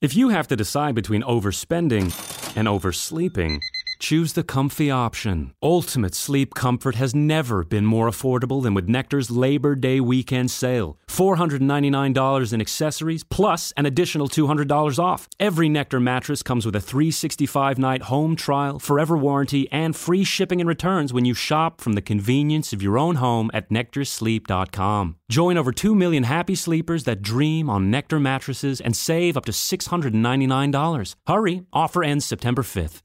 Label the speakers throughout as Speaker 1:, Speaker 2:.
Speaker 1: If you have to decide between overspending and oversleeping, choose the comfy option. Ultimate sleep comfort has never been more affordable than with Nectar's Labor Day weekend sale. $499 in accessories plus an additional $200 off. Every Nectar mattress comes with a 365 night home trial, forever warranty, and free shipping and returns when you shop from the convenience of your own home at nectarsleep.com. Join over 2 million happy sleepers that dream on Nectar mattresses and save up to $699. Hurry, offer ends September 5th.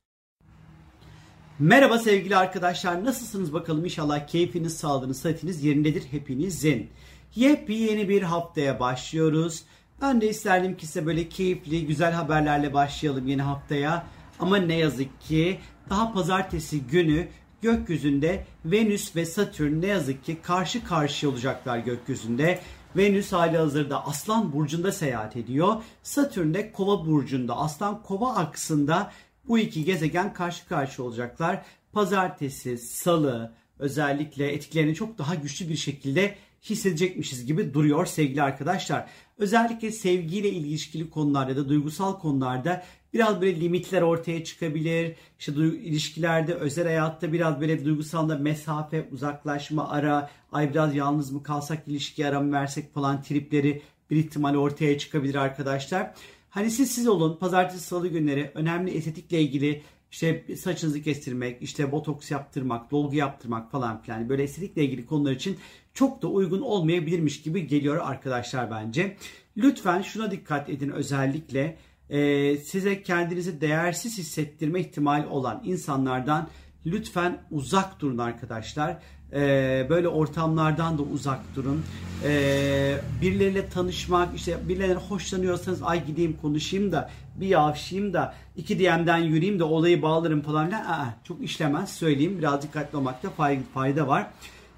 Speaker 2: Merhaba sevgili arkadaşlar. Nasılsınız bakalım? İnşallah keyfiniz, sağlığınız, sıhhatiniz yerindedir hepinizin. Yepyeni bir haftaya başlıyoruz. Ben de isterdim ki size böyle keyifli, güzel haberlerle başlayalım yeni haftaya. Ama ne yazık ki daha pazartesi günü gökyüzünde Venüs ve Satürn ne yazık ki karşı karşıya olacaklar gökyüzünde. Venüs hali hazırda Aslan Burcu'nda seyahat ediyor. Satürn de Kova Burcu'nda, Aslan Kova aksında bu iki gezegen karşı karşıya olacaklar. Pazartesi, salı özellikle etkilerini çok daha güçlü bir şekilde hissedecekmişiz gibi duruyor sevgili arkadaşlar. Özellikle sevgiyle ilişkili konularda ya da duygusal konularda biraz böyle limitler ortaya çıkabilir. İşte ilişkilerde, özel hayatta biraz böyle duygusal da mesafe, uzaklaşma, ara, ay biraz yalnız mı kalsak ilişki ara mı versek falan tripleri bir ihtimal ortaya çıkabilir arkadaşlar. Hani siz siz olun. Pazartesi salı günleri önemli estetikle ilgili işte saçınızı kestirmek, işte botoks yaptırmak, dolgu yaptırmak falan filan böyle estetikle ilgili konular için çok da uygun olmayabilirmiş gibi geliyor arkadaşlar bence. Lütfen şuna dikkat edin özellikle e, size kendinizi değersiz hissettirme ihtimali olan insanlardan lütfen uzak durun arkadaşlar. Ee, böyle ortamlardan da uzak durun. Ee, birileriyle tanışmak, işte birilerinden hoşlanıyorsanız ay gideyim konuşayım da bir yavşayım da iki DM'den yürüyeyim de olayı bağlarım falan filan. Aa, çok işlemez söyleyeyim. Biraz dikkatli olmakta fayda var.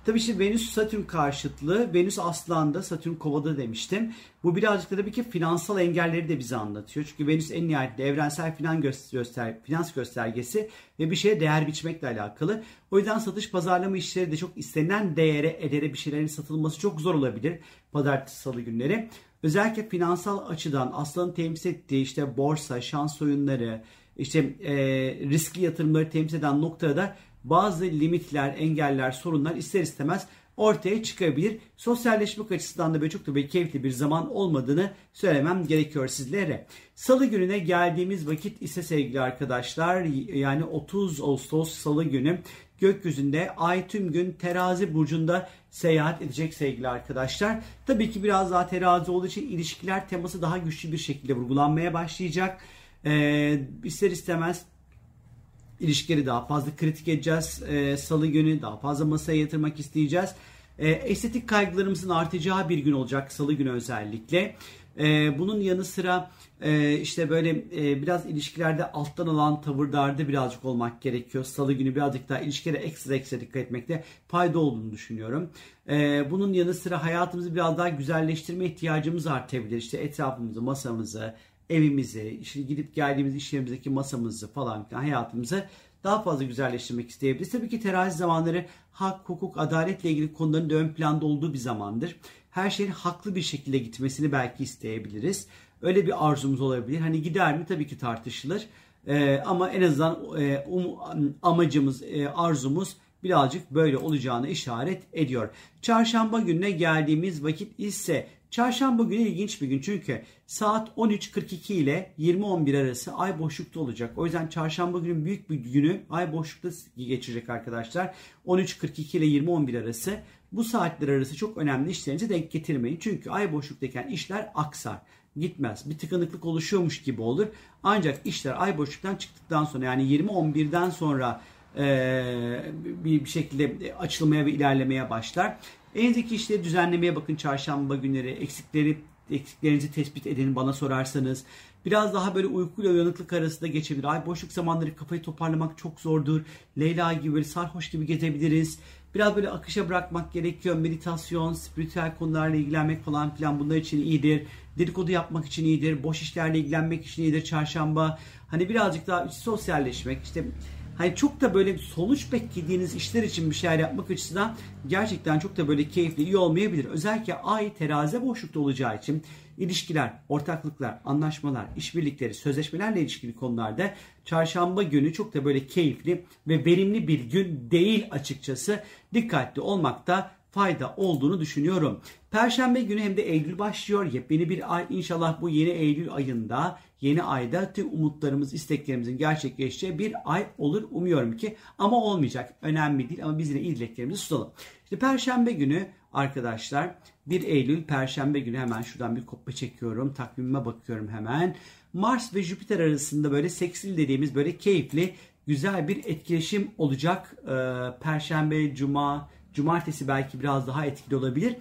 Speaker 2: Tabii işte Venüs Satürn karşıtlığı. Venüs Aslan'da, Satürn Kova'da demiştim. Bu birazcık da tabii ki finansal engelleri de bize anlatıyor. Çünkü Venüs en nihayetinde evrensel finans, göster finans göstergesi ve bir şeye değer biçmekle alakalı. O yüzden satış pazarlama işleri de çok istenen değere, edere bir şeylerin satılması çok zor olabilir pazartesi salı günleri. Özellikle finansal açıdan Aslan'ın temsil ettiği işte borsa, şans oyunları, işte e, riskli yatırımları temsil eden noktada da bazı limitler, engeller, sorunlar ister istemez ortaya çıkabilir. Sosyalleşmek açısından da böyle çok da böyle keyifli bir zaman olmadığını söylemem gerekiyor sizlere. Salı gününe geldiğimiz vakit ise sevgili arkadaşlar yani 30 Ağustos Salı günü gökyüzünde ay tüm gün terazi burcunda seyahat edecek sevgili arkadaşlar. Tabii ki biraz daha terazi olduğu için ilişkiler teması daha güçlü bir şekilde vurgulanmaya başlayacak. Ee, ister istemez ilişkileri daha fazla kritik edeceğiz. E, Salı günü daha fazla masaya yatırmak isteyeceğiz. E, estetik kaygılarımızın artacağı bir gün olacak Salı günü özellikle. E, bunun yanı sıra e, işte böyle e, biraz ilişkilerde alttan alan tavırlarda birazcık olmak gerekiyor. Salı günü birazcık daha ilişkilere ekstra ekstra dikkat etmekte fayda olduğunu düşünüyorum. E, bunun yanı sıra hayatımızı biraz daha güzelleştirme ihtiyacımız artabilir. İşte etrafımızı, masamızı, evimizi, işte gidip geldiğimiz iş yerimizdeki masamızı falan filan hayatımızı daha fazla güzelleştirmek isteyebiliriz. Tabii ki terazi zamanları hak, hukuk, adaletle ilgili konuların da ön planda olduğu bir zamandır. Her şeyin haklı bir şekilde gitmesini belki isteyebiliriz. Öyle bir arzumuz olabilir. Hani gider mi tabii ki tartışılır. Ee, ama en azından e, um, amacımız, e, arzumuz birazcık böyle olacağını işaret ediyor. Çarşamba gününe geldiğimiz vakit ise Çarşamba günü ilginç bir gün çünkü saat 13.42 ile 20.11 arası ay boşlukta olacak. O yüzden çarşamba günü büyük bir günü ay boşlukta geçirecek arkadaşlar. 13.42 ile 20.11 arası bu saatler arası çok önemli işlerinize denk getirmeyin. Çünkü ay boşluktayken işler aksar gitmez. Bir tıkanıklık oluşuyormuş gibi olur. Ancak işler ay boşluktan çıktıktan sonra yani 20-11'den sonra bir şekilde açılmaya ve ilerlemeye başlar. Elinizdeki işleri düzenlemeye bakın çarşamba günleri. Eksikleri eksiklerinizi tespit edin bana sorarsanız. Biraz daha böyle uykuyla uyanıklık arasında geçebilir. Ay boşluk zamanları kafayı toparlamak çok zordur. Leyla gibi böyle sarhoş gibi gezebiliriz. Biraz böyle akışa bırakmak gerekiyor. Meditasyon, spiritüel konularla ilgilenmek falan filan bunlar için iyidir. Dedikodu yapmak için iyidir. Boş işlerle ilgilenmek için iyidir çarşamba. Hani birazcık daha sosyalleşmek, işte Hani çok da böyle sonuç beklediğiniz işler için bir şeyler yapmak açısından gerçekten çok da böyle keyifli, iyi olmayabilir. Özellikle ay terazi boşlukta olacağı için ilişkiler, ortaklıklar, anlaşmalar, işbirlikleri, sözleşmelerle ilişkili konularda çarşamba günü çok da böyle keyifli ve verimli bir gün değil açıkçası. Dikkatli olmakta fayda olduğunu düşünüyorum. Perşembe günü hem de Eylül başlıyor. Yepyeni bir ay. İnşallah bu yeni Eylül ayında, yeni ayda tüm umutlarımız, isteklerimizin gerçekleşeceği bir ay olur umuyorum ki. Ama olmayacak. Önemli değil ama biz yine iyi dileklerimizi tutalım. İşte Perşembe günü arkadaşlar 1 Eylül Perşembe günü hemen şuradan bir kopya çekiyorum. Takvimime bakıyorum hemen. Mars ve Jüpiter arasında böyle seksil dediğimiz böyle keyifli güzel bir etkileşim olacak. Ee, Perşembe, Cuma, Cumartesi belki biraz daha etkili olabilir.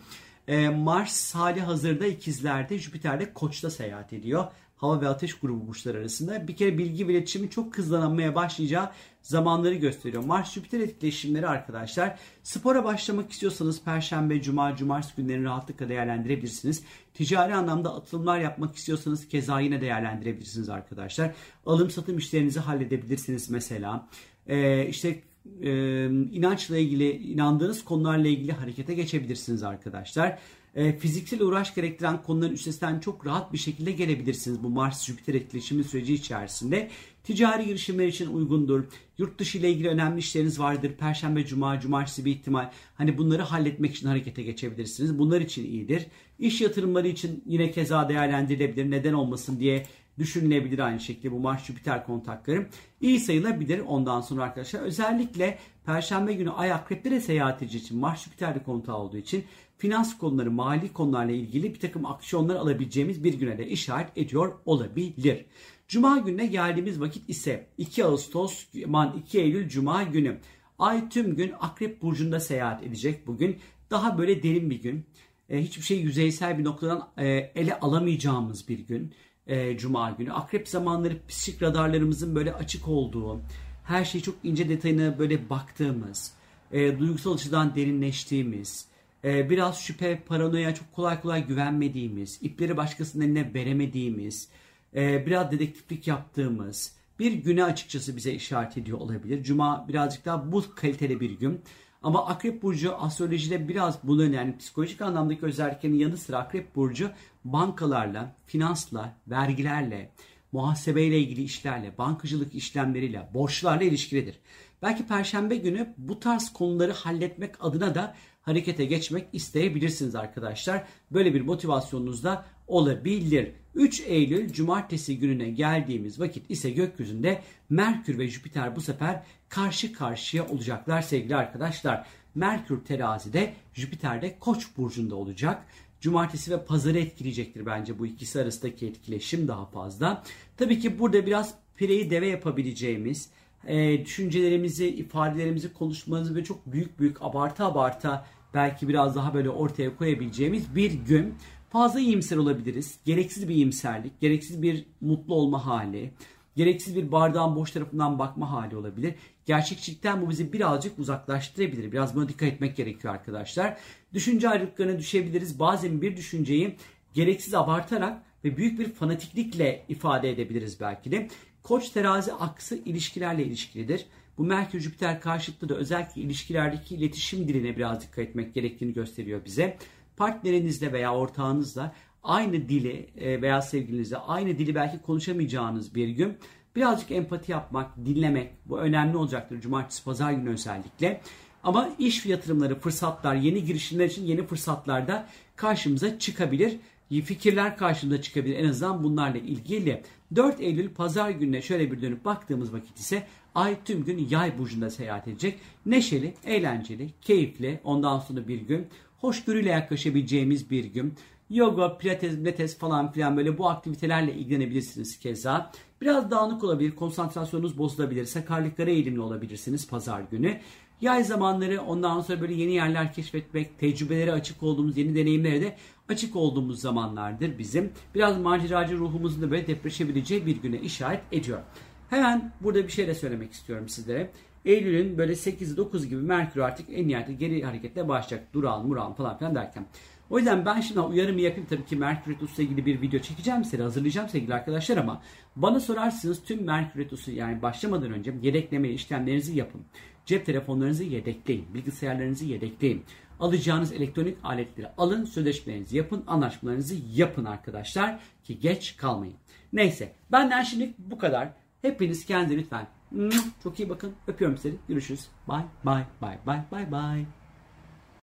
Speaker 2: Ee, Mars hali hazırda ikizlerde, Jüpiter'de koçta seyahat ediyor. Hava ve ateş grubu burçlar arasında. Bir kere bilgi ve iletişimin çok hızlanmaya başlayacağı zamanları gösteriyor. Mars-Jüpiter etkileşimleri arkadaşlar. Spora başlamak istiyorsanız Perşembe, Cuma, Cumartesi günlerini rahatlıkla değerlendirebilirsiniz. Ticari anlamda atılımlar yapmak istiyorsanız keza yine değerlendirebilirsiniz arkadaşlar. Alım satım işlerinizi halledebilirsiniz mesela. Ee, işte e, inançla ilgili, inandığınız konularla ilgili harekete geçebilirsiniz arkadaşlar. E, fiziksel uğraş gerektiren konuların üstesinden çok rahat bir şekilde gelebilirsiniz bu Mars-Jüpiter etkileşimi süreci içerisinde. Ticari girişimler için uygundur. Yurt dışı ile ilgili önemli işleriniz vardır. Perşembe, cuma, cumartesi bir ihtimal. Hani bunları halletmek için harekete geçebilirsiniz. Bunlar için iyidir. İş yatırımları için yine keza değerlendirilebilir. Neden olmasın diye düşünülebilir aynı şekilde bu Mars Jüpiter kontakları. iyi sayılabilir ondan sonra arkadaşlar. Özellikle Perşembe günü Ay akreplere seyahat edeceği için Mars Jüpiter'de kontağı olduğu için finans konuları, mali konularla ilgili bir takım aksiyonlar alabileceğimiz bir güne de işaret ediyor olabilir. Cuma gününe geldiğimiz vakit ise 2 Ağustos, man 2 Eylül Cuma günü. Ay tüm gün Akrep Burcu'nda seyahat edecek bugün. Daha böyle derin bir gün. E, hiçbir şey yüzeysel bir noktadan e, ele alamayacağımız bir gün e, Cuma günü. Akrep zamanları psikik radarlarımızın böyle açık olduğu, her şeyi çok ince detayına böyle baktığımız, e, duygusal açıdan derinleştiğimiz, e, biraz şüphe, paranoya çok kolay kolay güvenmediğimiz, ipleri başkasının eline veremediğimiz, e, biraz dedektiflik yaptığımız bir güne açıkçası bize işaret ediyor olabilir. Cuma birazcık daha bu kaliteli bir gün. Ama Akrep Burcu astrolojide biraz bunun yani psikolojik anlamdaki özelliklerinin yanı sıra Akrep Burcu bankalarla, finansla, vergilerle, muhasebeyle ilgili işlerle, bankacılık işlemleriyle, borçlarla ilişkilidir. Belki perşembe günü bu tarz konuları halletmek adına da harekete geçmek isteyebilirsiniz arkadaşlar. Böyle bir motivasyonunuz da olabilir. 3 Eylül cumartesi gününe geldiğimiz vakit ise gökyüzünde Merkür ve Jüpiter bu sefer karşı karşıya olacaklar sevgili arkadaşlar. Merkür terazide, Jüpiter de Koç burcunda olacak. Cumartesi ve pazarı etkileyecektir bence bu ikisi arasındaki etkileşim daha fazla. Tabii ki burada biraz pireyi deve yapabileceğimiz, e, düşüncelerimizi, ifadelerimizi, konuşmamızı ve çok büyük büyük abarta abarta belki biraz daha böyle ortaya koyabileceğimiz bir gün. Fazla iyimser olabiliriz. Gereksiz bir iyimserlik, gereksiz bir mutlu olma hali, gereksiz bir bardağın boş tarafından bakma hali olabilir. Gerçekçilikten bu bizi birazcık uzaklaştırabilir. Biraz buna dikkat etmek gerekiyor arkadaşlar. Düşünce ayrılıklarına düşebiliriz. Bazen bir düşünceyi gereksiz abartarak ve büyük bir fanatiklikle ifade edebiliriz belki de. Koç terazi aksı ilişkilerle ilişkilidir. Bu Merkür Jüpiter karşıtlığı da özellikle ilişkilerdeki iletişim diline biraz dikkat etmek gerektiğini gösteriyor bize. Partnerinizle veya ortağınızla aynı dili e, veya sevgilinizle aynı dili belki konuşamayacağınız bir gün birazcık empati yapmak, dinlemek bu önemli olacaktır cumartesi pazar günü özellikle. Ama iş yatırımları, fırsatlar, yeni girişimler için yeni fırsatlar da karşımıza çıkabilir. Fikirler karşımıza çıkabilir en azından bunlarla ilgili. 4 Eylül pazar gününe şöyle bir dönüp baktığımız vakit ise Ay tüm gün yay burcunda seyahat edecek. Neşeli, eğlenceli, keyifli ondan sonra bir gün. Hoşgörüyle yaklaşabileceğimiz bir gün. Yoga, pilates, pilates falan filan böyle bu aktivitelerle ilgilenebilirsiniz keza. Biraz dağınık olabilir, konsantrasyonunuz bozulabilir, sakarlıklara eğilimli olabilirsiniz pazar günü. Yay zamanları ondan sonra böyle yeni yerler keşfetmek, tecrübelere açık olduğumuz, yeni deneyimlere de açık olduğumuz zamanlardır bizim. Biraz maceracı ruhumuzun da böyle depreşebileceği bir güne işaret ediyor. Hemen burada bir şey de söylemek istiyorum sizlere. Eylül'ün böyle 8-9 gibi Merkür artık en nihayetinde geri hareketle başlayacak. Duran, Muran falan filan derken. O yüzden ben şimdi uyarımı yapayım tabii ki Merkür Retrosu ile ilgili bir video çekeceğim size hazırlayacağım sevgili arkadaşlar ama bana sorarsınız tüm Merkür Retrosu yani başlamadan önce yedekleme işlemlerinizi yapın. Cep telefonlarınızı yedekleyin, bilgisayarlarınızı yedekleyin. Alacağınız elektronik aletleri alın, sözleşmelerinizi yapın, anlaşmalarınızı yapın arkadaşlar ki geç kalmayın. Neyse benden şimdi bu kadar. Hepiniz kendinize lütfen çok iyi bakın. Öpüyorum sizi. Görüşürüz. Bye bye bye bye bye bye.